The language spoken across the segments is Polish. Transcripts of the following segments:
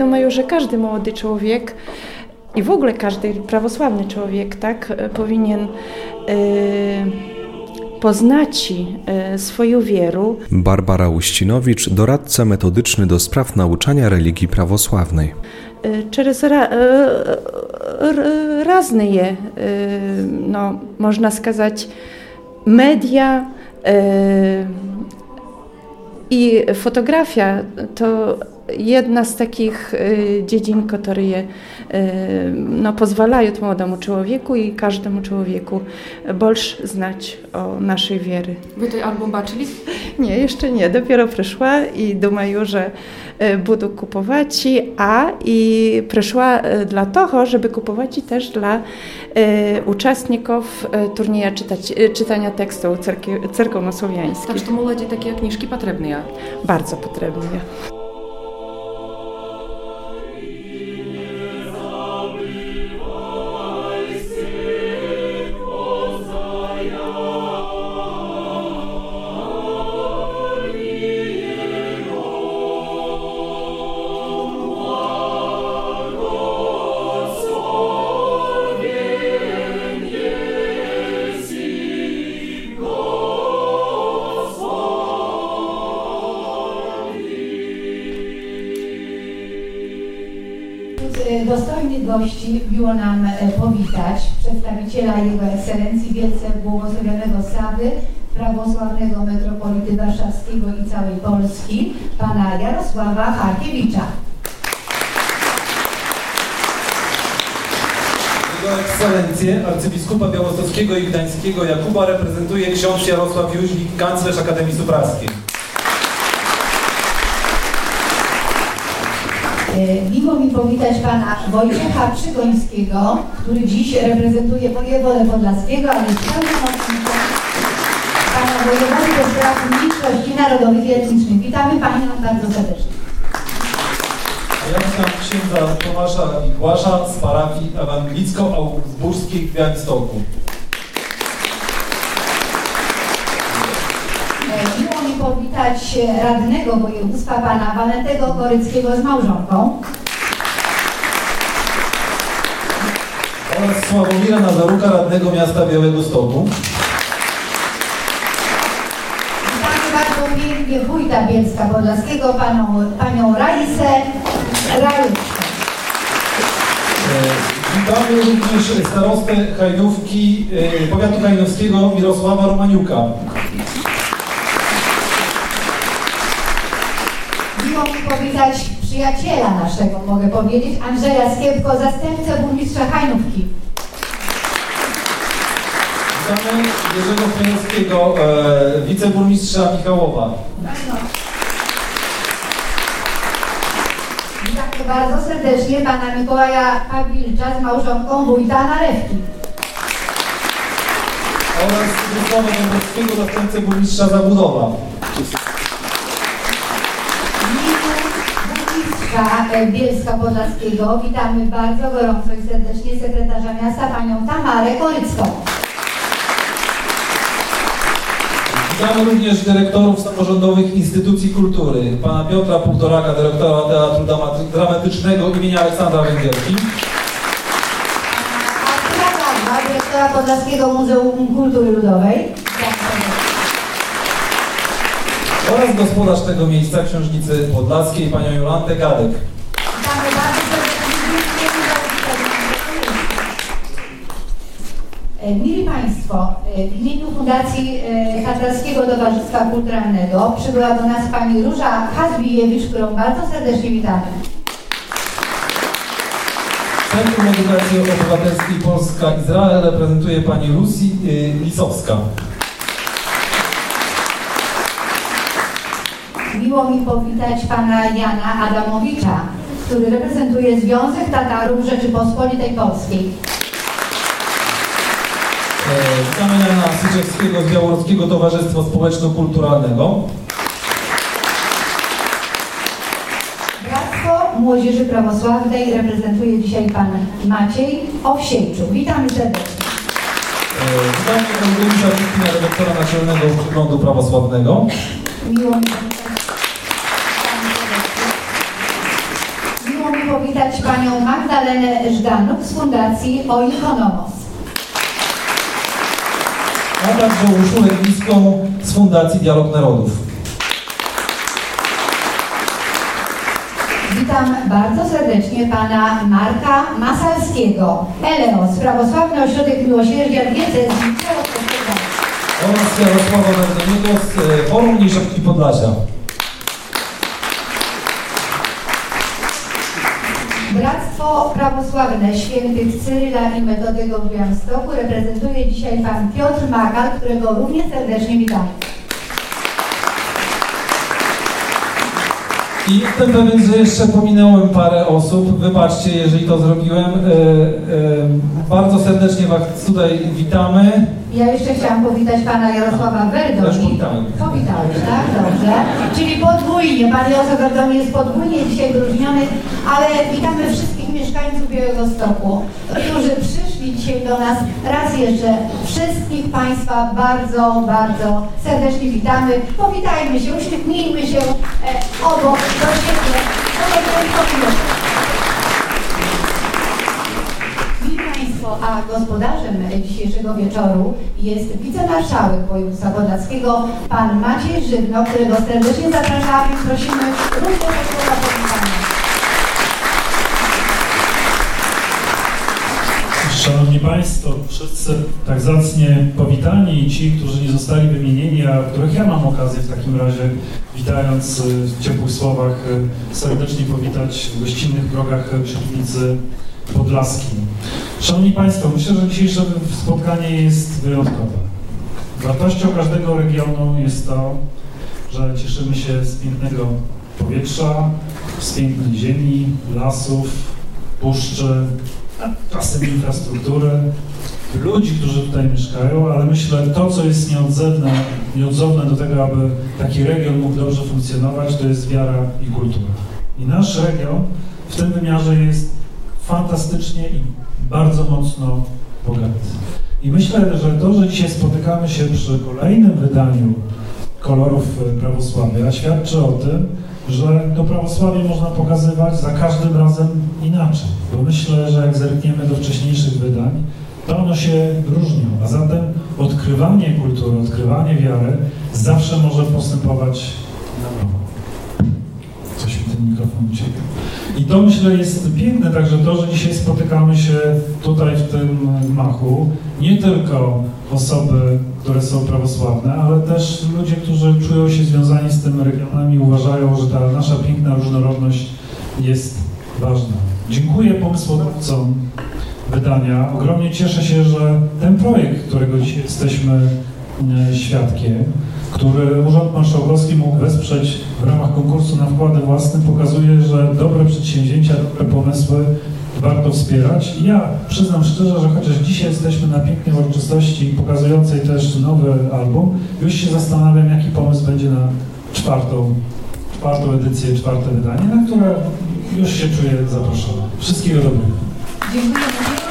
wiadomo już, że każdy młody człowiek i w ogóle każdy prawosławny człowiek tak e, powinien yy, poznać yy, swoją wierę. Barbara Uścinowicz, doradca metodyczny do spraw nauczania religii prawosławnej. Yy, przez ra, razne je, no, można skazać, media i fotografia to jedna z takich e, dziedzin, które e, no, pozwalają młodemu człowieku i każdemu człowieku больше znać o naszej wiery. Ви той альбом бачили? Nie, jeszcze nie. Dopiero przyszła i думаю, że e, będę kupować, a i przyszła e, dla tego, żeby kupować i też dla e, uczestników e, turnieja czytać, e, czytania tekstu cerki- Так cerkowo-słowiańskich. що молоді такі книжки потрібні. Bardzo potrzebne. Dostojnych gości miło nam e, powitać przedstawiciela Jego Ekscelencji Wielce Błogosławionego Sady, prawosławnego metropolity warszawskiego i całej Polski, pana Jarosława Harkiewicza. Jego Ekscelencję arcybiskupa białostockiego i gdańskiego Jakuba reprezentuje ksiądz Jarosław Jóźwik, kanclerz Akademii Supraskiej. E, Miło mi powitać pana Wojciecha Przygońskiego, który dziś reprezentuje wojewodę podlaskiego, ale jest pełnomocnikiem pana wojewody do spraw mniejszości narodowych i etnicznych. Witamy panią bardzo serdecznie. Ja witam księdza Tomasza Mikołasza z parafii ewangelicko-augsburskiej w Białymstoku. E, Miło mi powitać radnego województwa pana Walentego Koryckiego z małżonką. Oraz Sławomira Nazaruka, radnego miasta Białego Stoku. Witamy bardzo pięknie wójta Bielska Podlaskiego, panią, panią Raisę. E, Witamy również starostę Hajdówki, e, powiatu hajdowskiego Mirosława Romaniuka. Miło mi powitać przyjaciela naszego, mogę powiedzieć, Andrzeja Skiepko, zastępcę burmistrza Hajnówki. Witamy Jerzego Chmielewskiego, e, wiceburmistrza Michałowa. Witamy bardzo serdecznie pana Mikołaja Pawilcza z małżonką wójta Narewki. oraz Wysława Dąbrowskiego, zastępcę burmistrza Zabudowa. Bielska Podlaskiego witamy bardzo gorąco i serdecznie sekretarza miasta panią Tamarę Korycką. Witamy również dyrektorów samorządowych instytucji kultury. Pana Piotra Półtoraka, dyrektora Teatru Dramat- Dramatycznego imienia Aleksandra Węgierki. Gawła, dyrektora Podlaskiego Muzeum Kultury Ludowej. Oraz gospodarz tego miejsca, księżnicy podlaskiej, panią Jolantę Gadek. Mili Państwo, e, w imieniu Fundacji e, Tatrzaskiego Towarzystwa Kulturalnego przybyła do nas Pani Róża Hadbijewicz, którą bardzo serdecznie witamy. Centrum Edukacji Obywatelskiej Polska-Izrael reprezentuje pani y, Lisowska. Miło mi powitać Pana Jana Adamowicza, który reprezentuje Związek Tatarów Rzeczypospolitej Polskiej. E, Witamy Jana Syczewskiego z Białoruskiego Towarzystwa Społeczno-Kulturalnego. Bractwo Młodzieży Prawosławnej reprezentuje dzisiaj Pan Maciej Owsiejczuk. Witamy serdecznie. E, Witamy Eugeniusza Wikina, redaktora naczelnego Przeglądu Prawosławnego. Miło mi powitać Miło mi powitać Panią Magdalenę Żdanuk z Fundacji Oikonomos. A także Urszulę Gliską z Fundacji Dialog Narodów. Witam bardzo serdecznie Pana Marka Masalskiego, Eleos, Prawosławny Ośrodek Miłosierdzia Diecezji. Oraz Jarosława Będeniego z Forum Mniejszości Podlasia. Bractwo Prawosławne Świętych Cyryla i Metodego w Białymstoku reprezentuje dzisiaj Pan Piotr Makal, którego równie serdecznie witamy. I jestem pewien, że jeszcze pominąłem parę osób. Wybaczcie, jeżeli to zrobiłem. E, e, bardzo serdecznie Was tutaj witamy. Ja jeszcze chciałam powitać Pana Jarosława Też Werdoni. powitałem. Powitałeś, tak? Dobrze. Czyli podwójnie. Pan Jarosław Werdoni jest podwójnie dzisiaj wyróżniony, ale witamy wszystkich mieszkańców Białego Stoku, którzy przyszli dzisiaj do nas. Raz jeszcze wszystkich Państwa bardzo, bardzo serdecznie witamy. Powitajmy się, uśmiechnijmy się e, obok do siebie. Państwo, a gospodarzem dzisiejszego wieczoru jest wicemarszałek województwa podlaskiego, pan Maciej Żywno, którego serdecznie zapraszamy prosimy również o słowa powitania. Szanowni Państwo, wszyscy tak zacnie powitani i ci, którzy nie zostali wymienieni, a których ja mam okazję w takim razie, witając y, w ciepłych słowach, y, serdecznie powitać w gościnnych progach przy Piwnicy Podlaskim. Szanowni Państwo, myślę, że dzisiejsze spotkanie jest wyjątkowe. Wartością każdego regionu jest to, że cieszymy się z pięknego powietrza, z pięknej ziemi, lasów, puszczy, czasem infrastruktury, ludzi, którzy tutaj mieszkają, ale myślę, to, co jest nieodzowne, nieodzowne do tego, aby taki region mógł dobrze funkcjonować, to jest wiara i kultura. I nasz region w tym wymiarze jest fantastycznie i bardzo mocno bogaty. I myślę, że to, że dzisiaj spotykamy się przy kolejnym wydaniu kolorów prawosławia, świadczy o tym, że to prawosławie można pokazywać za każdym razem inaczej. Bo myślę, że jak zerkniemy do wcześniejszych wydań, to one się różnią. A zatem odkrywanie kultury, odkrywanie wiary zawsze może postępować na nowo. Coś mi ten mikrofon ucieka. I to myślę jest piękne, także to, że dzisiaj spotykamy się tutaj w tym machu, nie tylko osoby, które są prawosławne, ale też ludzie, którzy czują się związani z tym regionem i uważają, że ta nasza piękna różnorodność jest ważna. Dziękuję pomysłodawcom wydania. Ogromnie cieszę się, że ten projekt, którego dzisiaj jesteśmy e, świadkiem, który Urząd Marszałkowski mógł wesprzeć w ramach konkursu na wkłady własne, pokazuje, że dobre przedsięwzięcia, dobre pomysły warto wspierać. Ja przyznam szczerze, że chociaż dzisiaj jesteśmy na pięknej uroczystości pokazującej też nowy album, już się zastanawiam, jaki pomysł będzie na czwartą, czwartą edycję, czwarte wydanie, na które już się czuję zaproszony. Wszystkiego dobrego. Dziękujemy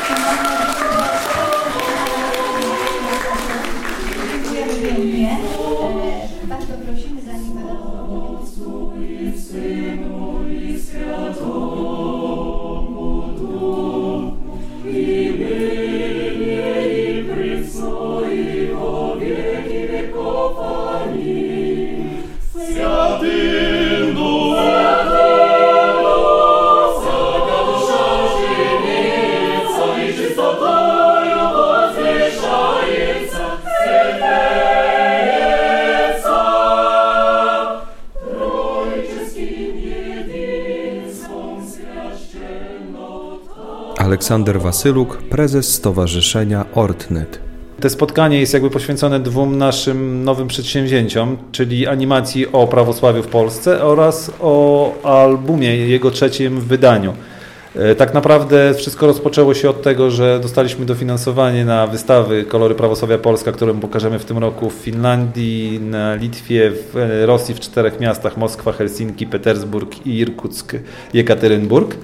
Aleksander Wasyluk, prezes Stowarzyszenia Ortnet. To spotkanie jest jakby poświęcone dwóm naszym nowym przedsięwzięciom, czyli animacji o prawosławiu w Polsce oraz o albumie, jego trzecim wydaniu. E, tak naprawdę wszystko rozpoczęło się od tego, że dostaliśmy dofinansowanie na wystawy Kolory Prawosławia Polska, którą pokażemy w tym roku w Finlandii, na Litwie, w e, Rosji w czterech miastach Moskwa, Helsinki, Petersburg, Irkuck, Jekaterynburg.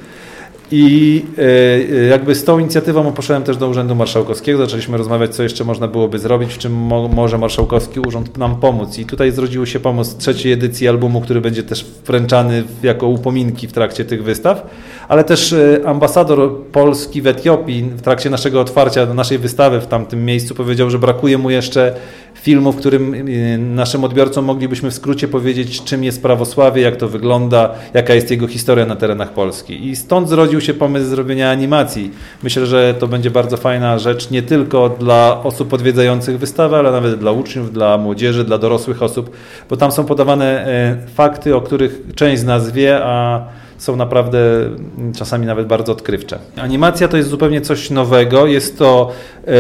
I e, jakby z tą inicjatywą poszedłem też do Urzędu Marszałkowskiego, zaczęliśmy rozmawiać, co jeszcze można byłoby zrobić, w czym mo może Marszałkowski Urząd nam pomóc. I tutaj zrodził się pomoc trzeciej edycji albumu, który będzie też wręczany jako upominki w trakcie tych wystaw, ale też e, ambasador Polski w Etiopii w trakcie naszego otwarcia naszej wystawy w tamtym miejscu powiedział, że brakuje mu jeszcze filmu, w którym y, naszym odbiorcom moglibyśmy w skrócie powiedzieć, czym jest prawosławie, jak to wygląda, jaka jest jego historia na terenach Polski. I stąd zrodził się pomysł zrobienia animacji. Myślę, że to będzie bardzo fajna rzecz nie tylko dla osób odwiedzających wystawę, ale nawet dla uczniów, dla młodzieży, dla dorosłych osób, bo tam są podawane e, fakty, o których część z nas wie, a są naprawdę mm, czasami nawet bardzo odkrywcze. Animacja to jest zupełnie coś nowego. Jest to e,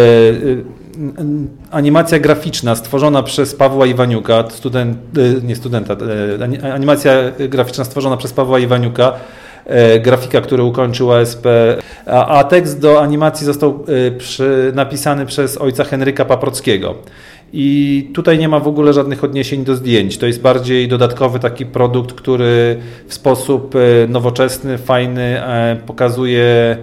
animacja graficzna stworzona przez Pawła Iwaniuka, student, e, nie studenta, e, animacja graficzna stworzona przez Pawła Iwaniuka, e, grafika, który ukończył ASP, a, a tekst do animacji został przy, napisany przez ojca Henryka Paprockiego. I tutaj nie ma w ogóle żadnych odniesień do zdjęć. To jest bardziej dodatkowy taki produkt, który w sposób nowoczesny, fajny pokazuje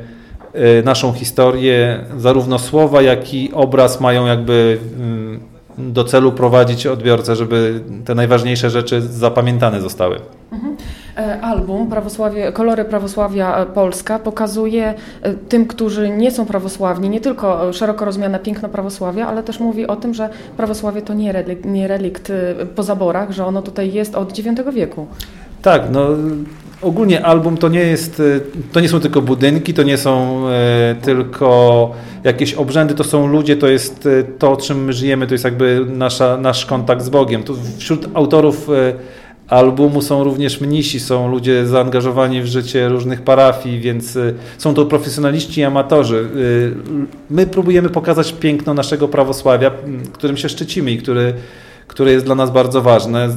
naszą historię, zarówno słowa, jak i obraz mają jakby mm, do celu prowadzić odbiorcę, żeby te najważniejsze rzeczy zapamiętane zostały. Mhm. E, album Prawosławie, Kolory Prawosławia Polska pokazuje e, tym, którzy nie są prawosławni, nie tylko szeroko rozumiane piękno prawosławia, ale też mówi o tym, że prawosławie to nie relikt, nie relikt y, po zaborach, że ono tutaj jest od IX wieku. Tak, no ogólnie album to nie jest, e, to nie są tylko budynki, to nie są e, tylko jakieś obrzędy, to są ludzie, to jest e, to, czym my żyjemy, to jest jakby nasza, nasz kontakt z Bogiem. Tu wśród autorów albumu są również mnisi, są ludzie zaangażowani w życie różnych parafii, więc są to profesjonaliści i amatorzy. My próbujemy pokazać piękno naszego prawosławia, którym się szczycimy i który które jest dla nas bardzo ważne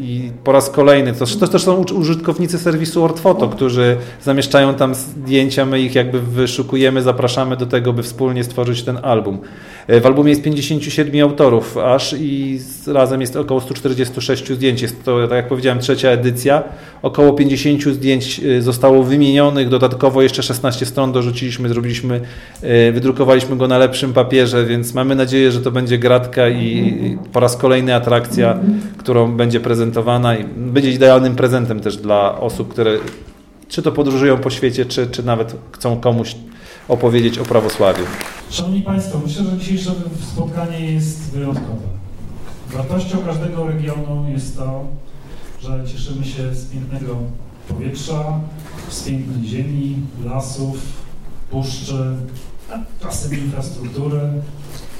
i po raz kolejny, to, to też są użytkownicy serwisu Ortfoto, którzy zamieszczają tam zdjęcia, my ich jakby wyszukujemy, zapraszamy do tego, by wspólnie stworzyć ten album. E, w albumie jest 57 autorów aż i razem jest około 146 zdjęć. Jest to, tak jak powiedziałem, trzecia edycja. Około 50 zdjęć e, zostało wymienionych, dodatkowo jeszcze 16 stron dorzuciliśmy, zrobiliśmy, wydrukowaliśmy go na lepszym papierze, więc mamy nadzieję, że to będzie gratka i po raz kolejny atrakcja, którą będzie prezentowana i będzie idealnym prezentem też dla osób, które czy to podróżują po świecie, czy, czy nawet chcą komuś opowiedzieć o prawosławiu. Szanowni Państwo, myślę, że dzisiejsze spotkanie jest wyjątkowe. Wartością każdego regionu jest to, że cieszymy się z pięknego powietrza, z pięknej ziemi, lasów, puszczy, czasem infrastruktury,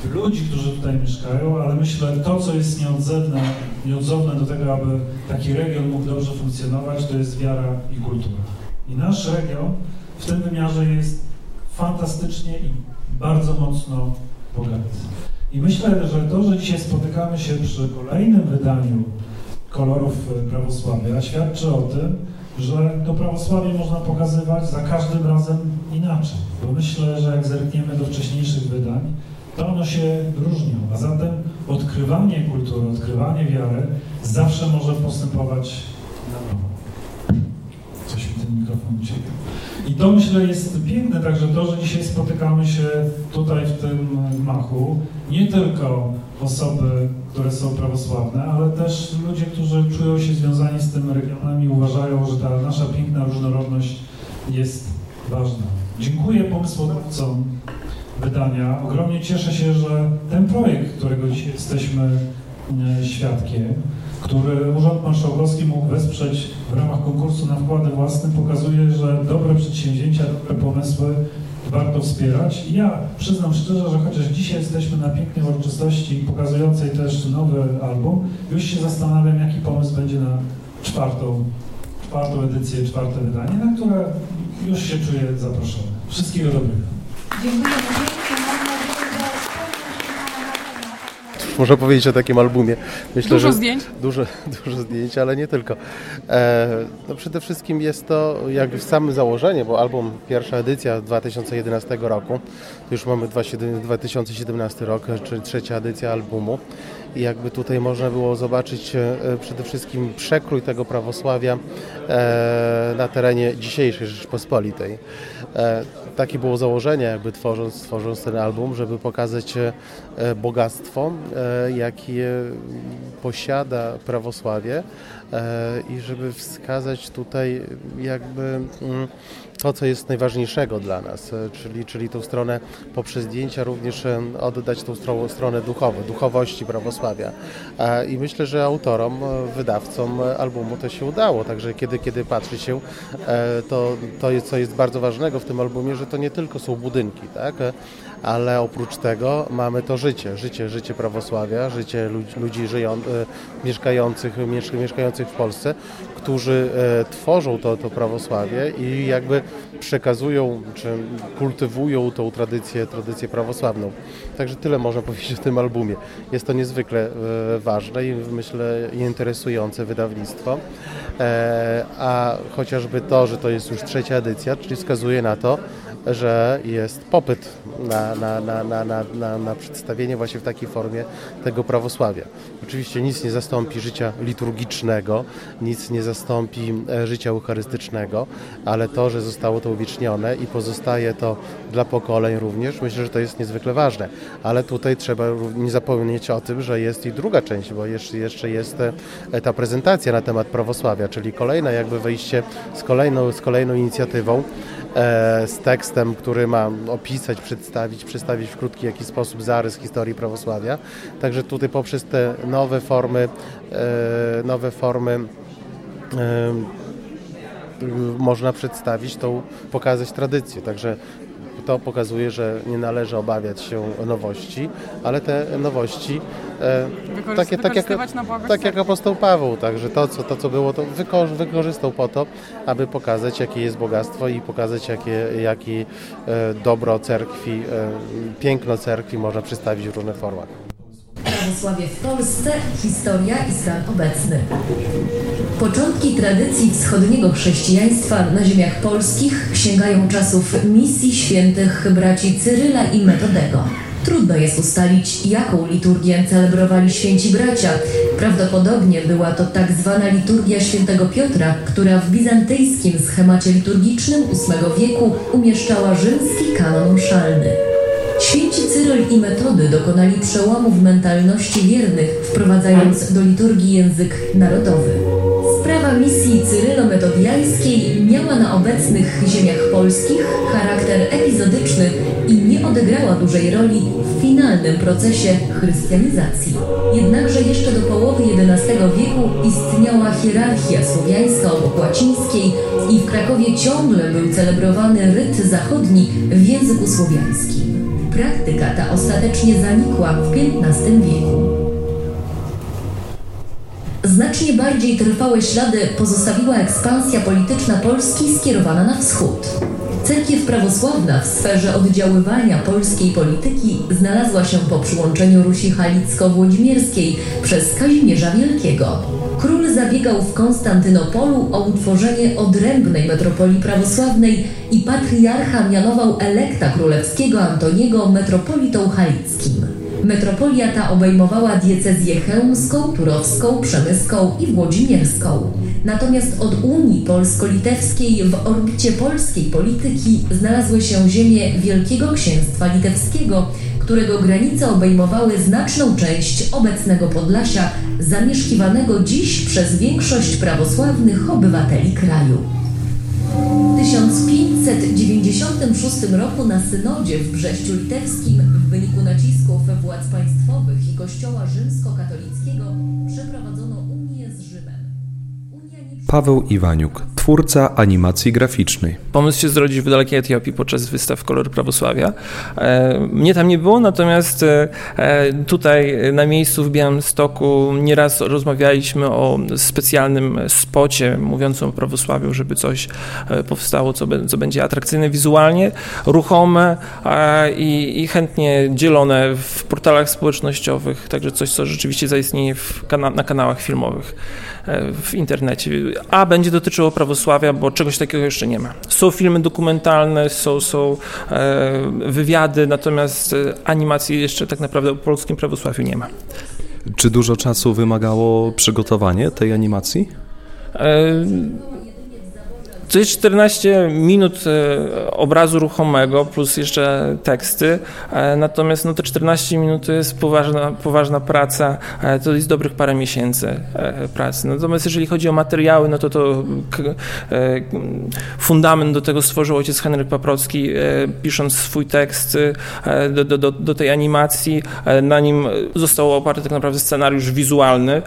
ludzi, którzy tutaj mieszkają, ale myślę, to, co jest nieodzowne, nieodzowne do tego, aby taki region mógł dobrze funkcjonować, to jest wiara i kultura. I nasz region w tym wymiarze jest fantastycznie i bardzo mocno bogaty. I myślę, że to, że dzisiaj spotykamy się przy kolejnym wydaniu kolorów prawosławia, świadczy o tym, że to prawosławie można pokazywać za każdym razem inaczej. Bo myślę, że jak zerkniemy do wcześniejszych wydań, to one się różnią. A zatem odkrywanie kultury, odkrywanie wiary zawsze może postępować na nowo. Coś mi ten mikrofon ucieka. I to myślę jest piękne, także to, że dzisiaj spotykamy się tutaj w tym machu, nie tylko osoby, które są prawosławne, ale też ludzie, którzy czują się związani z tym regionem i uważają, że ta nasza piękna różnorodność jest ważna. Dziękuję pomysłodawcom wydania. Ogromnie cieszę się, że ten projekt, którego dzisiaj jesteśmy e, świadkiem, który Urząd Marszałkowski mógł wesprzeć w ramach konkursu na wkłady własne, pokazuje, że dobre przedsięwzięcia, dobre pomysły warto wspierać. I ja przyznam szczerze, że chociaż dzisiaj jesteśmy na pięknej uroczystości pokazującej też nowy album, już się zastanawiam, jaki pomysł będzie na czwartą czwartą edycję, czwarte wydanie, na które już się czuję zaproszony. Wszystkiego dobrego. Że Można powiedzieć o takim albumie. Myślę, Dużo że zdjęć? Dużo, dużo zdjęć, ale nie tylko. E, no przede wszystkim jest to jak same założenie, bo album, pierwsza edycja 2011 roku, to już mamy 2017 rok, czyli trzecia edycja albumu. I jakby tutaj można było zobaczyć e, przede wszystkim przekrój tego prawosławia e, na terenie dzisiejszej Rzeczpospolitej. E, takie było założenie, jakby tworząc, tworząc ten album, żeby pokazać e, bogactwo, e, jakie posiada prawosławie e, i żeby wskazać tutaj jakby mm, to, co jest najważniejszego dla nas, e, czyli, czyli tą stronę poprzez zdjęcia również e, oddać tą stro- stronę duchową, duchowości prawosławia. I myślę, że autorom, e, wydawcom albumu to się udało, także kiedy, kiedy patrzy się, to, to jest, co jest bardzo ważnego w tym albumie, że to nie tylko są budynki, tak? Ale oprócz tego mamy to życie, życie, życie prawosławia, życie ludzi, ludzi żyją, mieszkających, miesz, mieszkających w Polsce, którzy tworzą to, to prawosławie i jakby przekazują, czy kultywują tą tradycję, tradycję prawosławną. Także tyle można powiedzieć o tym albumie. Jest to niezwykle e, ważne i myślę interesujące wydawnictwo. E, a chociażby to, że to jest już trzecia edycja, czyli wskazuje na to, że jest popyt na, na, na, na, na, na, na przedstawienie właśnie w takiej formie tego prawosławia. Oczywiście nic nie zastąpi życia liturgicznego, nic nie zastąpi e, życia eucharystycznego, ale to, że zostało to uwiecznione i pozostaje to dla pokoleń również, myślę, że to jest niezwykle ważne. Ale tutaj trzeba nie zapomnieć o tym, że jest i druga część, bo jeszcze, jest e, ta prezentacja na temat prawosławia, czyli kolejne jakby wejście z kolejną, z kolejną inicjatywą, e, z tekstem, który ma opisać, przedstawić, przedstawić w krótki jakiś sposób zarys historii prawosławia. Także tutaj poprzez te nowe formy, e, nowe formy można przedstawić tą, pokazać tradycję. Także to pokazuje, że nie należy obawiać się nowości, ale te nowości e, takie, tak, jak, tak jak apostoł Paweł, także to co, to, co było, to wyko- wykorzystał po to, aby pokazać, jakie jest bogactwo i pokazać, jakie, jakie dobro cerkwi, e, piękno cerkwi można przedstawić w różnych formach. Prawosławie w Polsce, historia i stan obecny. Początki tradycji wschodniego chrześcijaństwa na ziemiach polskich sięgają czasów misji świętych braci Cyryla i Metodego. Trudno jest ustalić, jaką liturgię celebrowali święci bracia. Prawdopodobnie była to tak zwana liturgia świętego Piotra, która w bizantyjskim schemacie liturgicznym VIII wieku umieszczała rzymski kanon mszalny. Święci Cyryl i Metody dokonali przełomu w mentalności wiernych, wprowadzając do liturgii język narodowy. Sprawa misji cyrylo-metodiańskiej miała na obecnych ziemiach polskich charakter epizodyczny i nie odegrała dużej roli w finalnym procesie chrystianizacji. Jednakże jeszcze do połowy XI wieku istniała hierarchia słowiańska obok łacińskiej i w Krakowie ciągle był celebrowany ryt zachodni w języku słowiańskim. Praktyka ta ostatecznie zanikła w XV wieku. Znacznie bardziej trwałe ślady pozostawiła ekspansja polityczna Polski skierowana na wschód. Cerkiew prawosławna w sferze oddziaływania polskiej polityki znalazła się po przyłączeniu Rusi Halicko-Włodzimierskiej przez Kazimierza Wielkiego. Król zabiegał w Konstantynopolu o utworzenie odrębnej metropolii prawosławnej i patriarcha mianował elekta królewskiego Antoniego metropolitą halickim. Metropolia ta obejmowała diecezję chełmską, turowską, przemyską i włodzimierską. Natomiast od Unii Polsko-Litewskiej w orbicie polskiej polityki znalazły się ziemie Wielkiego Księstwa Litewskiego, którego granice obejmowały znaczną część obecnego Podlasia, zamieszkiwanego dziś przez większość prawosławnych obywateli kraju. W 1596 roku na synodzie w Brześciu Litewskim wyniku nacisków władz państwowych i kościoła rzymskokatolickiego przeprowadzono. Paweł Iwaniuk, twórca animacji graficznej. Pomysł się zrodził w dalekiej Etiopii podczas wystaw Kolory Prawosławia. E, mnie tam nie było, natomiast e, tutaj na miejscu w Białymstoku nieraz rozmawialiśmy o specjalnym spocie mówiącym o prawosławiu, żeby coś powstało, co, będzie atrakcyjne wizualnie, ruchome i, i chętnie dzielone w portalach społecznościowych, także coś, co rzeczywiście zaistnieje kana na kanałach filmowych w internecie. A będzie dotyczyło prawosławia, bo czegoś takiego jeszcze nie ma. Są filmy dokumentalne, są, są e, wywiady, natomiast e, animacji jeszcze tak naprawdę o polskim prawosławiu nie ma. Czy dużo czasu wymagało przygotowanie tej animacji? To jest 14 minut e, obrazu ruchomego plus jeszcze teksty, e, natomiast no te 14 minut to jest poważna, poważna praca, e, to jest dobrych parę miesięcy pracy. Natomiast jeżeli chodzi o materiały, no to to fundament do tego stworzył ojciec Henryk Paprocki, pisząc swój tekst do, do, do tej animacji. Na nim został oparty tak naprawdę scenariusz wizualny,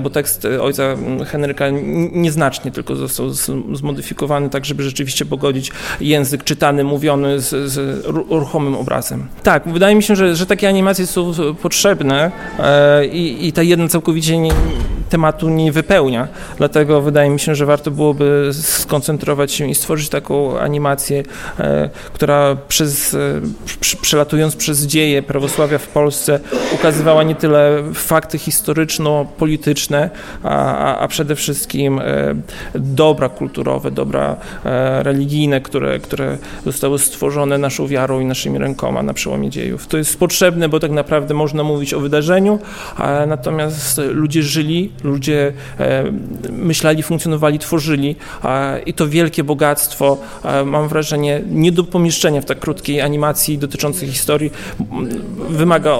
bo tekst ojca Henryka nieznacznie tylko został zmodyfikowany tak żeby rzeczywiście pogodzić język czytany, mówiony z, z ruchomym obrazem. Tak, wydaje mi się, że, że takie animacje są potrzebne e, i, i ta jedna całkowicie nie, tematu nie wypełnia. Dlatego wydaje mi się, że warto byłoby skoncentrować się i stworzyć taką animację, e, która przez, e, przelatując przez dzieje prawosławia w Polsce ukazywała nie tyle fakty historyczno-polityczne, a, a przede wszystkim e, dobra kulturowe, dobra religijne, które, które zostały stworzone naszą wiarą i naszymi rękoma na przełomie dziejów. To jest potrzebne, bo tak naprawdę można mówić o wydarzeniu, natomiast ludzie żyli, ludzie e, myśleli, funkcjonowali, tworzyli i to wielkie bogactwo, mam wrażenie, nie do pomieszczenia w tak krótkiej animacji dotyczącej historii, wymaga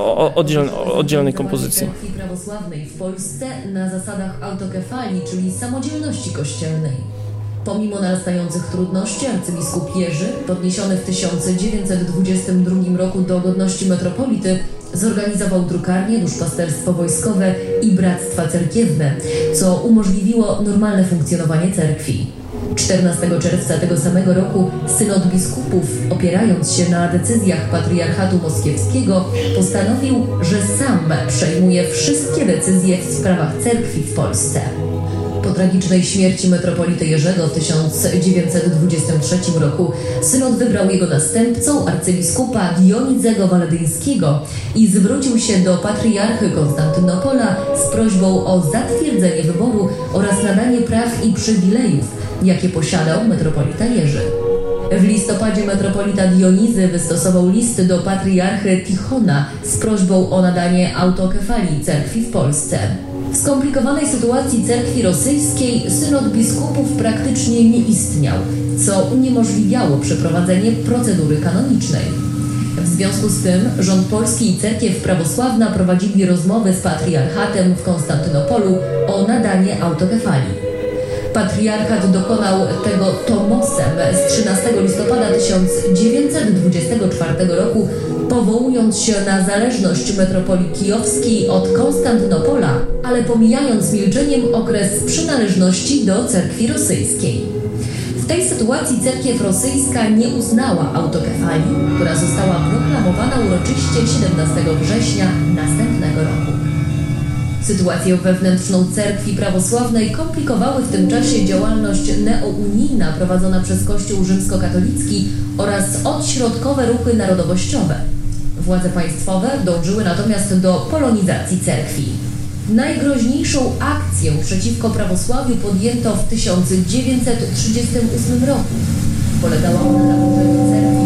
oddzielnej, kompozycji. prawosławnej w Polsce na zasadach autokefalii, czyli samodzielności kościelnej. Pomimo narastających trudności arcybiskup Jerzy, podniesiony w 1922 roku do godności metropolity, Zorganizował drukarnie, duszpasterstwo wojskowe i bractwa cerkiewne, co umożliwiło normalne funkcjonowanie cerkwi. 14 czerwca tego samego roku synod biskupów, opierając się na decyzjach patriarchatu moskiewskiego, postanowił, że sam przejmuje wszystkie decyzje w sprawach cerkwi w Polsce. Po tragicznej śmierci metropolity Jerzego w 1923 roku synod wybrał jego następcą arcybiskupa Dionizego Waledyńskiego i zwrócił się do patriarchy Konstantynopola z prośbą o zatwierdzenie wyboru oraz nadanie praw i przywilejów, jakie posiadał metropolita Jerzy. W listopadzie metropolita Dionizy wystosował listy do patriarchy Tichona z prośbą o nadanie autokefalii cerkwi w Polsce. W skomplikowanej sytuacji cerkwi rosyjskiej synod biskupów praktycznie nie istniał, co uniemożliwiało przeprowadzenie procedury kanonicznej. W związku z tym rząd polski i cerkiew prawosławna prowadzili rozmowy z patriarchatem w Konstantynopolu o nadanie autokefalii. Patriarchat dokonał tego tomosem z 13 listopada 1924 roku, powołując się na zależność metropolii kijowskiej od Konstantynopola, ale pomijając milczeniem okres przynależności do cerkwi rosyjskiej. W tej sytuacji cerkiew rosyjska nie uznała autokefalii, która została proklamowana uroczyście 17 września następnego roku. Sytuację wewnętrzną cerkwi prawosławnej komplikowały w tym czasie działalność neounijna prowadzona przez Kościół rzymskokatolicki oraz odśrodkowe ruchy narodowościowe. Władze państwowe dążyły natomiast do polonizacji cerkwi. Najgroźniejszą akcję przeciwko prawosławiu podjęto w 1938 roku. Polegała ona na burzeniu cerkwi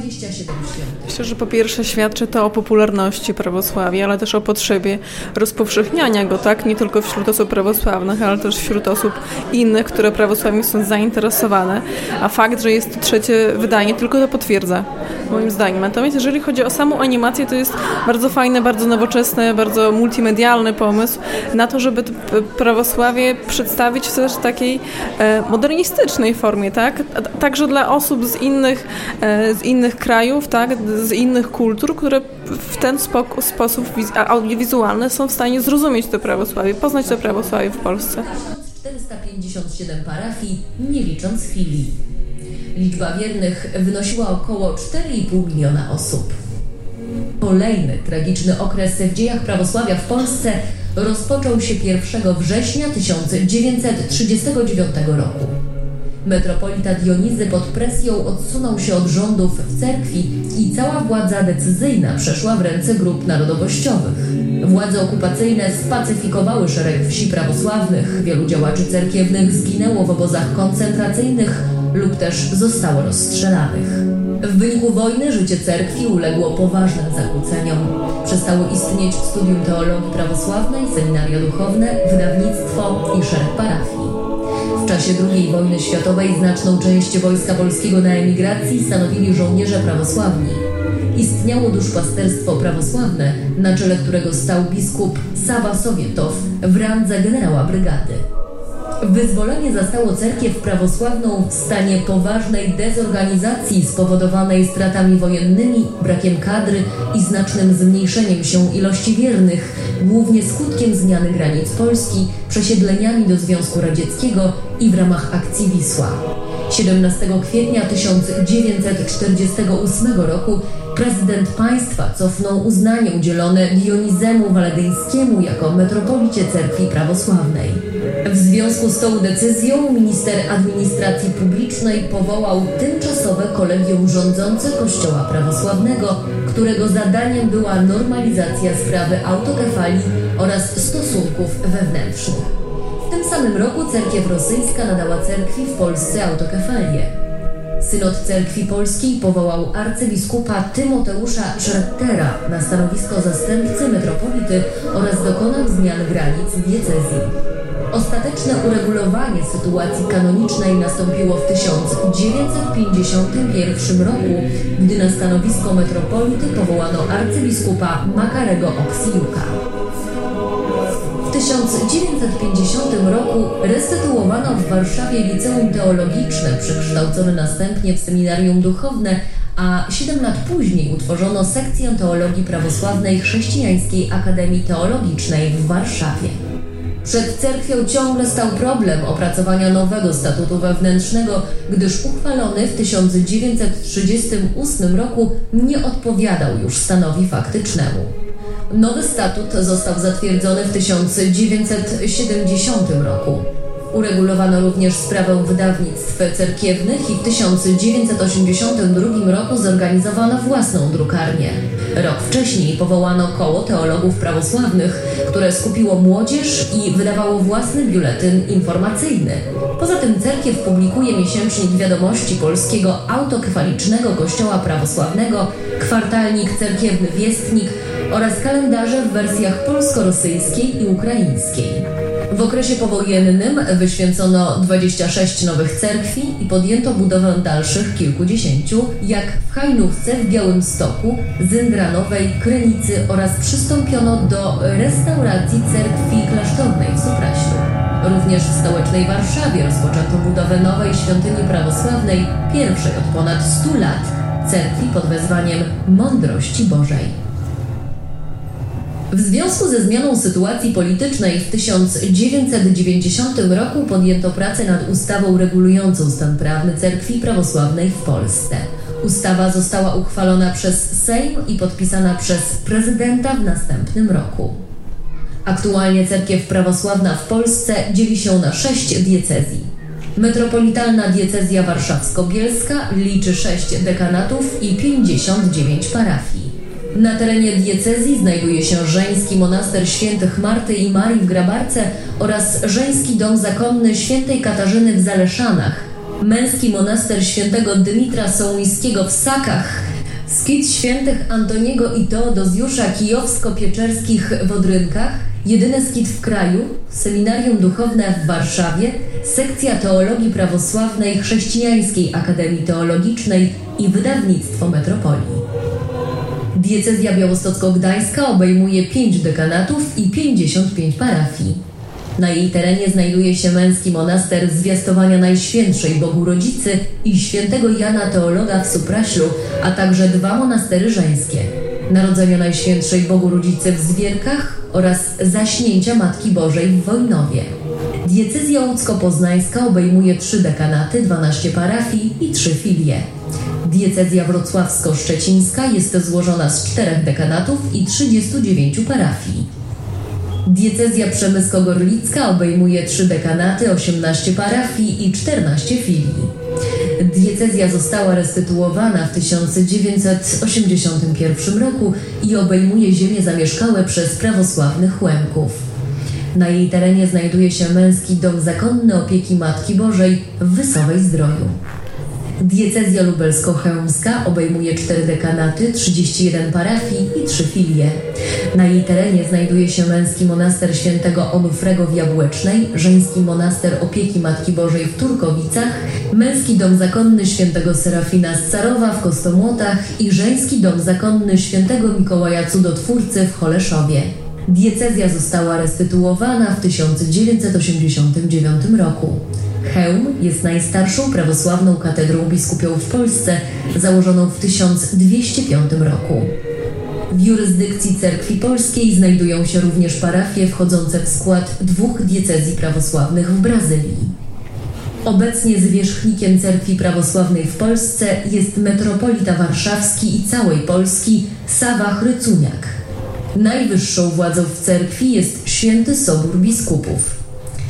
127 świątyń. Myślę, że po pierwsze świadczy to o popularności prawosławia, ale też o potrzebie rozpowszechniania go, tak? Nie tylko wśród osób prawosławnych, ale też wśród osób innych, które prawosławiem są zainteresowane. A fakt, że jest to trzecie wydanie, tylko to potwierdza, moim zdaniem. Natomiast jeżeli chodzi o samą animację, to jest bardzo fajny, bardzo nowoczesny, bardzo multimedialny pomysł na to, żeby prawosławie przedstawić w też takiej e, modernistycznej formie, tak? Także dla osób z innych, e, z innych innych krajów, tak, z innych kultur, które w ten sposób audiowizualny są w stanie zrozumieć to prawosławie, poznać to prawosławie w Polsce. 457 parafii, nie licząc filii. Liczba wiernych wynosiła około 4,5 miliona osób. Kolejny tragiczny okres w dziejach prawosławia w Polsce rozpoczął się 1 września 1939 roku. Metropolita Dionizy pod presją odsunął się od rządów w cerkwi i cała władza decyzyjna przeszła w ręce grup narodowościowych. Władze okupacyjne spacyfikowały szereg wsi prawosławnych, wielu działaczy cerkiewnych zginęło w obozach koncentracyjnych lub też zostało rozstrzelanych. W wyniku wojny życie cerkwi uległo poważnym zakłóceniom. Przestało istnieć studium teologii prawosławnej, seminaria duchowne, wydawnictwo i szereg parafii. W czasie II wojny światowej znaczną część wojska polskiego na emigracji stanowili żołnierze prawosławni. Istniało duszpasterstwo prawosławne, na czele którego stał biskup Sawa Sowietow w randze generała brygady. Wyzwolenie zastało cerkiew prawosławną w stanie poważnej dezorganizacji spowodowanej stratami wojennymi, brakiem kadry i znacznym zmniejszeniem się ilości wiernych, głównie skutkiem zmiany granic Polski, przesiedleniami do Związku Radzieckiego i w ramach akcji Wisła. 17 kwietnia 1948 roku prezydent państwa cofnął uznanie udzielone Dionizemu Waledyńskiemu jako metropolicie cerkwi prawosławnej. W związku z tą decyzją minister administracji publicznej powołał tymczasowe kolegium rządzące Kościoła Prawosławnego, którego zadaniem była normalizacja sprawy autokefalii oraz stosunków wewnętrznych. W tym samym roku cerkiew rosyjska nadała cerkwi w Polsce autokefalię. Synod Cerkwi Polskiej powołał arcybiskupa Tymoteusza Schrettera na stanowisko zastępcy metropolity oraz dokonał zmian granic diecezji. Ostateczne uregulowanie sytuacji kanonicznej nastąpiło w 1951 roku, gdy na stanowisko metropolity powołano arcybiskupa Makarego Oksiuka. W 1950 roku restytuowano w Warszawie liceum teologiczne, przekształcone następnie w seminarium duchowne, a 7 lat później utworzono sekcję teologii prawosławnej Chrześcijańskiej Akademii Teologicznej w Warszawie. Przed cerkwią ciągle stał problem opracowania nowego statutu wewnętrznego, gdyż uchwalony w 1938 roku nie odpowiadał już stanowi faktycznemu. Nowy statut został zatwierdzony w 1970 roku. Uregulowano również sprawę wydawnictw cerkiewnych i w 1982 roku zorganizowano własną drukarnię. Rok wcześniej powołano koło teologów prawosławnych, które skupiło młodzież i wydawało własny biuletyn informacyjny. Poza tym cerkiew publikuje miesięcznik wiadomości polskiego autokefalicznego kościoła prawosławnego, kwartalnik cerkiewny Wiestnik oraz kalendarze w wersjach polsko-rosyjskiej i ukraińskiej. W okresie powojennym wyświęcono 26 nowych cerkwi i podjęto budowę dalszych kilkudziesięciu, jak w Hajnówce w Białymstoku, Zyndranowej, Krynicy oraz przystąpiono do restauracji cerkwi klasztornej w Supraślu. Również w stołecznej Warszawie rozpoczęto budowę nowej świątyni prawosławnej, pierwszej od ponad 100 lat, cerkwi pod wezwaniem Mądrości Bożej. W związku ze zmianą sytuacji politycznej w 1990 roku podjęto pracę nad ustawą regulującą stan prawny cerkwi prawosławnej w Polsce. Ustawa została uchwalona przez Sejm i podpisana przez prezydenta w następnym roku. Aktualnie cerkiew prawosławna w Polsce dzieli się na sześć diecezji. Metropolitalna diecezja warszawsko-bielska liczy sześć dekanatów i 59 parafii. Na terenie diecezji znajduje się żeński monaster świętych Marty i Marii w Grabarce oraz żeński dom zakonny świętej Katarzyny w Zaleszanach, męski monaster świętego Dymitra Sołyńskiego w Sakach, skit świętych Antoniego i Teodozjusza kijowsko-pieczerskich w Odrynkach, jedyny skit w kraju, seminarium duchowne w Warszawie, sekcja teologii prawosławnej Chrześcijańskiej Akademii Teologicznej i wydawnictwo Metropolii. Diecezja białostocko-gdańska obejmuje 5 dekanatów i 55 parafii. Na jej terenie znajduje się męski monaster zwiastowania Najświętszej Bogu Rodzicy i świętego Jana Teologa w Supraślu, a także dwa monastery żeńskie. Narodzenia Najświętszej Bogu Rodzicy w Zwierkach oraz Zaśnięcia Matki Bożej w Wojnowie. Diecezja łódzko-poznańska obejmuje trzy dekanaty, 12 parafii i trzy filie. Diecezja wrocławsko-szczecińska jest złożona z czterech dekanatów i 39 parafii. Diecezja przemysko-gorlicka obejmuje trzy dekanaty, 18 parafii i 14 filii. Diecezja została restytuowana w 1981 roku i obejmuje ziemie zamieszkałe przez prawosławnych Łemków. Na jej terenie znajduje się męski dom zakonny opieki Matki Bożej w Wysowej Zdroju. Diecezja lubelsko-chełmska obejmuje cztery dekanaty, 31 parafii i trzy filie. Na jej terenie znajduje się męski monaster świętego Onufrego w Jabłecznej, żeński monaster opieki Matki Bożej w Turkowicach, męski dom zakonny świętego Serafina z Carowa w Kostomłotach i żeński dom zakonny świętego Mikołaja Cudotwórcy w Choleszowie. Diecezja została restytuowana w 1989 roku. Chełm jest najstarszą prawosławną katedrą biskupią w Polsce, założoną w 1205 roku. W jurysdykcji Cerkwi Polskiej znajdują się również parafie wchodzące w skład dwóch diecezji prawosławnych w Brazylii. Obecnie zwierzchnikiem Cerkwi Prawosławnej w Polsce jest metropolita warszawski i całej Polski Sawa Chrycuniak. Najwyższą władzą w cerkwi jest Święty Sobór Biskupów.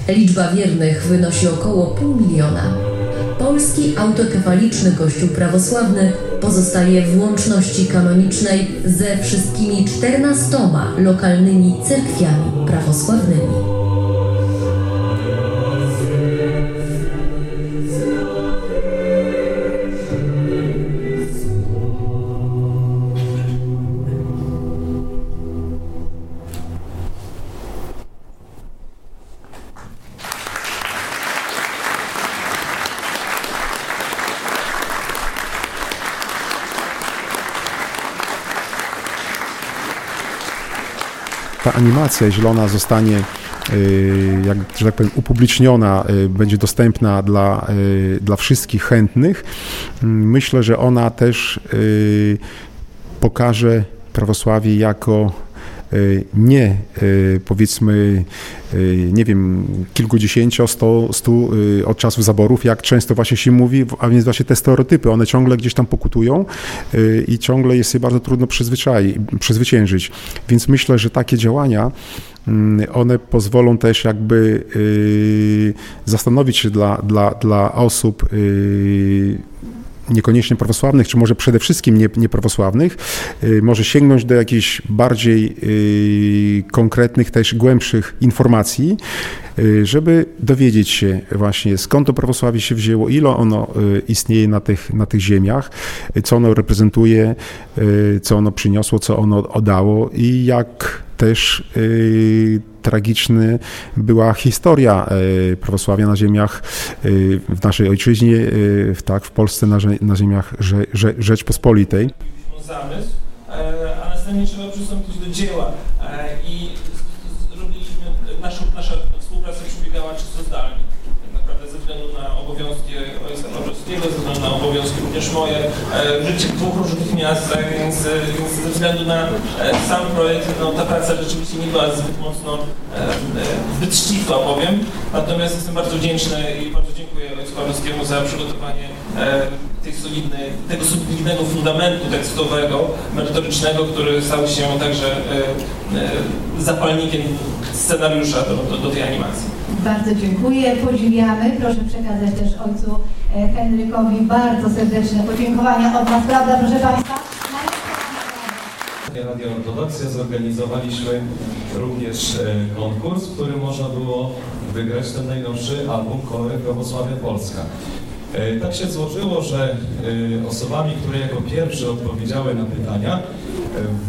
Liczba wiernych wynosi około pół miliona. Polski autokefaliczny Kościół Prawosławny pozostaje w łączności kanonicznej ze wszystkimi czternastoma lokalnymi cerkwiami prawosławnymi. Animacja, jeśli ona zostanie y, jak, że tak powiem, upubliczniona, y, będzie dostępna dla, y, dla wszystkich chętnych, mm, myślę, że ona też pokaże prawosławie jako nie powiedzmy, nie wiem, kilkudziesięcio, sto, stu od czasów zaborów, jak często właśnie się mówi, a więc właśnie te stereotypy, one ciągle gdzieś tam pokutują i ciągle jest je bardzo trudno przezwyciężyć. Więc myślę, że takie działania mm, one pozwolą też jakby zastanowić się dla, dla, dla osób niekoniecznie prawosławnych, czy może przede wszystkim nie, nieprawosławnych, y, może sięgnąć do jakichś bardziej y, konkretnych, też głębszych informacji, y, żeby dowiedzieć się właśnie skąd to prawosławie się wzięło, ile ono istnieje na tych, na tych ziemiach, co ono reprezentuje, co ono przyniosło, co ono oddało i jak też tragiczny była historia e, prawosławia na ziemiach e, w naszej ojczyźnie, e, tak, w Polsce na, na ziemiach Rzeczpospolitej. Zamysł, a następnie trzeba przystąpić do dzieła i robiliśmy, nasza, nasza współpraca przebiegała czysto zdalnie względu na obowiązki ojca Na obowiązki również moje, e, życie w dwóch różnych miastach, więc, e, więc ze względu na e, sam projekt, no, ta praca rzeczywiście nie była zbyt mocno, zbyt ścisła powiem, natomiast jestem bardzo wdzięczny i bardzo dziękuję ojcu Pawłowskiemu za przygotowanie tego solidnego fundamentu tekstowego, merytorycznego, który stał się także zapalnikiem scenariusza do, do, do tej animacji. Bardzo dziękuję, podziwiamy. Proszę przekazać też ojcu e, Henrykowi bardzo serdeczne podziękowania od nas, prawda, proszę Państwa? Radio Ortodoksja zorganizowaliśmy również e, konkurs, w którym można było wygrać ten najnowszy album Kolory Prawosławia Polska. E, tak się złożyło, że osobami, które jako pierwsze odpowiedziały na pytania,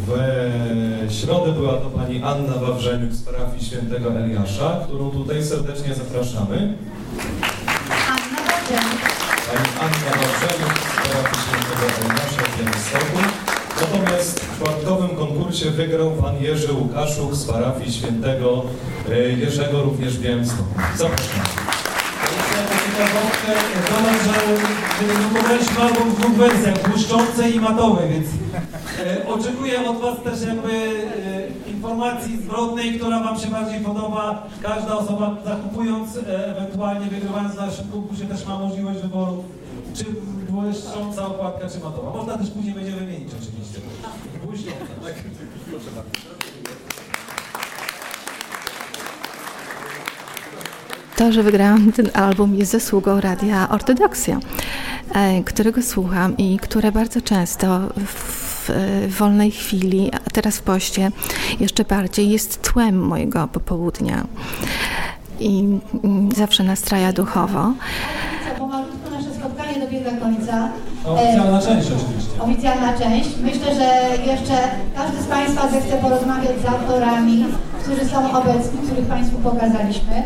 w środę była to pani Anna Wawrzeniuk z parafii świętego Eliasza, którą tutaj serdecznie zapraszamy. Anna Wawrzeniuk. Pani Anna Wawrzeniuk z parafii świętego Eliasza w Białymstoku. Natomiast w czwartkowym konkursie wygrał pan Jerzy Łukaszuk z parafii świętego e, Jerzego również w Białymstoku. Zapraszam. ciekawostkę, dodam, że wydrukowaliśmy album w dwóch wersjach, błyszczącej i matowej, więc oczekuję od Was też jakby e, informacji zwrotnej, która Wam się bardziej podoba. Każda osoba zakupując, e, ewentualnie wygrywając w naszym konkursie też ma możliwość wyboru, czy błyszcząca okładka, czy matowa. Można też później będzie wymienić oczywiście. Błyszcząca, tak? Proszę bardzo. To, że wygrałam ten album jest zasługą Radia Ortodoksja, e, którego słucham i które bardzo często w, w wolnej chwili, a teraz w poście jeszcze bardziej jest tłem mojego popołudnia i mm, zawsze nastraja duchowo. Pomalutku nasze spotkanie dobiega końca. Oficjalna część oczywiście. Oficjalna część. Myślę, że jeszcze każdy z Państwa zechce porozmawiać z autorami, którzy są obecni, których Państwu pokazaliśmy.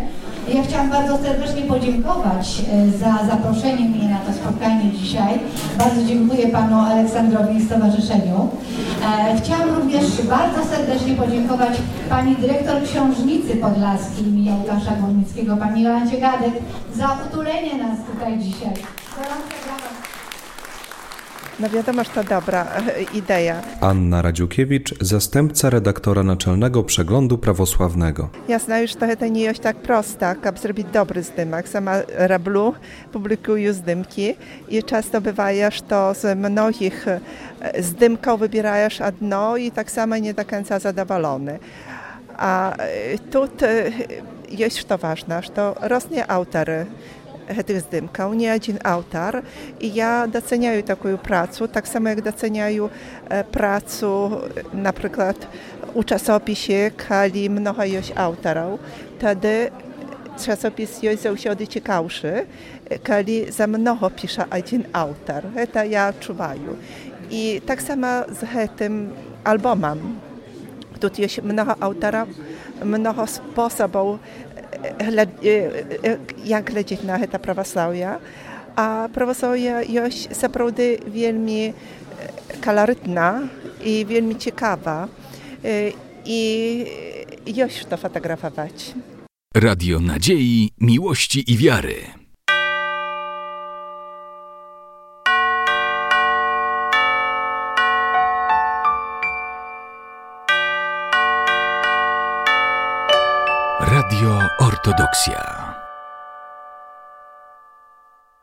Ja chciałam bardzo serdecznie podziękować e, za zaproszenie mnie na to spotkanie dzisiaj. Bardzo dziękuję Panu Aleksandrowi i Stowarzyszeniu. E, chciałam również bardzo serdecznie podziękować Pani Dyrektor Książnicy Podlaskiej imienia Łukasza Górnickiego, Pani Jolancie Gadek, za utulenie nas tutaj dzisiaj. Gorące brawa. No wiadomo, że to dobra e, idea. Anna Radziukiewicz, zastępca redaktora naczelnego Przeglądu Prawosławnego. Jasno, już to, to nie jest tak prosta, jak zrobić dobry zdymak. Sama Rablu publikuje zdymki i często bywa, że to z mnogich e, zdymków wybierajesz jedno i tak samo nie do końca zadowolony. A e, tu jest to ważne, że to rosnie autory tych zdymków, nie jeden autor. I ja doceniаю taką pracę, tak samo jak doceniаю pracę na przykład u czasopisie, kiedy mnogo jest autorów, wtedy czasopis jest zawsze ciekawszy, kiedy za mnogo pisze jeden autor. To ja czuwaję. I tak samo z tym albumem. Tu jest mnogo autorów, mnogo sposobów Y, y, y, jak lecieć na heta prawosławia, a prawosławia jest naprawdę wielmi e, kolorytna i wielmi ciekawa e, i już to fotografować. Radio Nadziei, Miłości i Wiary. Ortodoksja.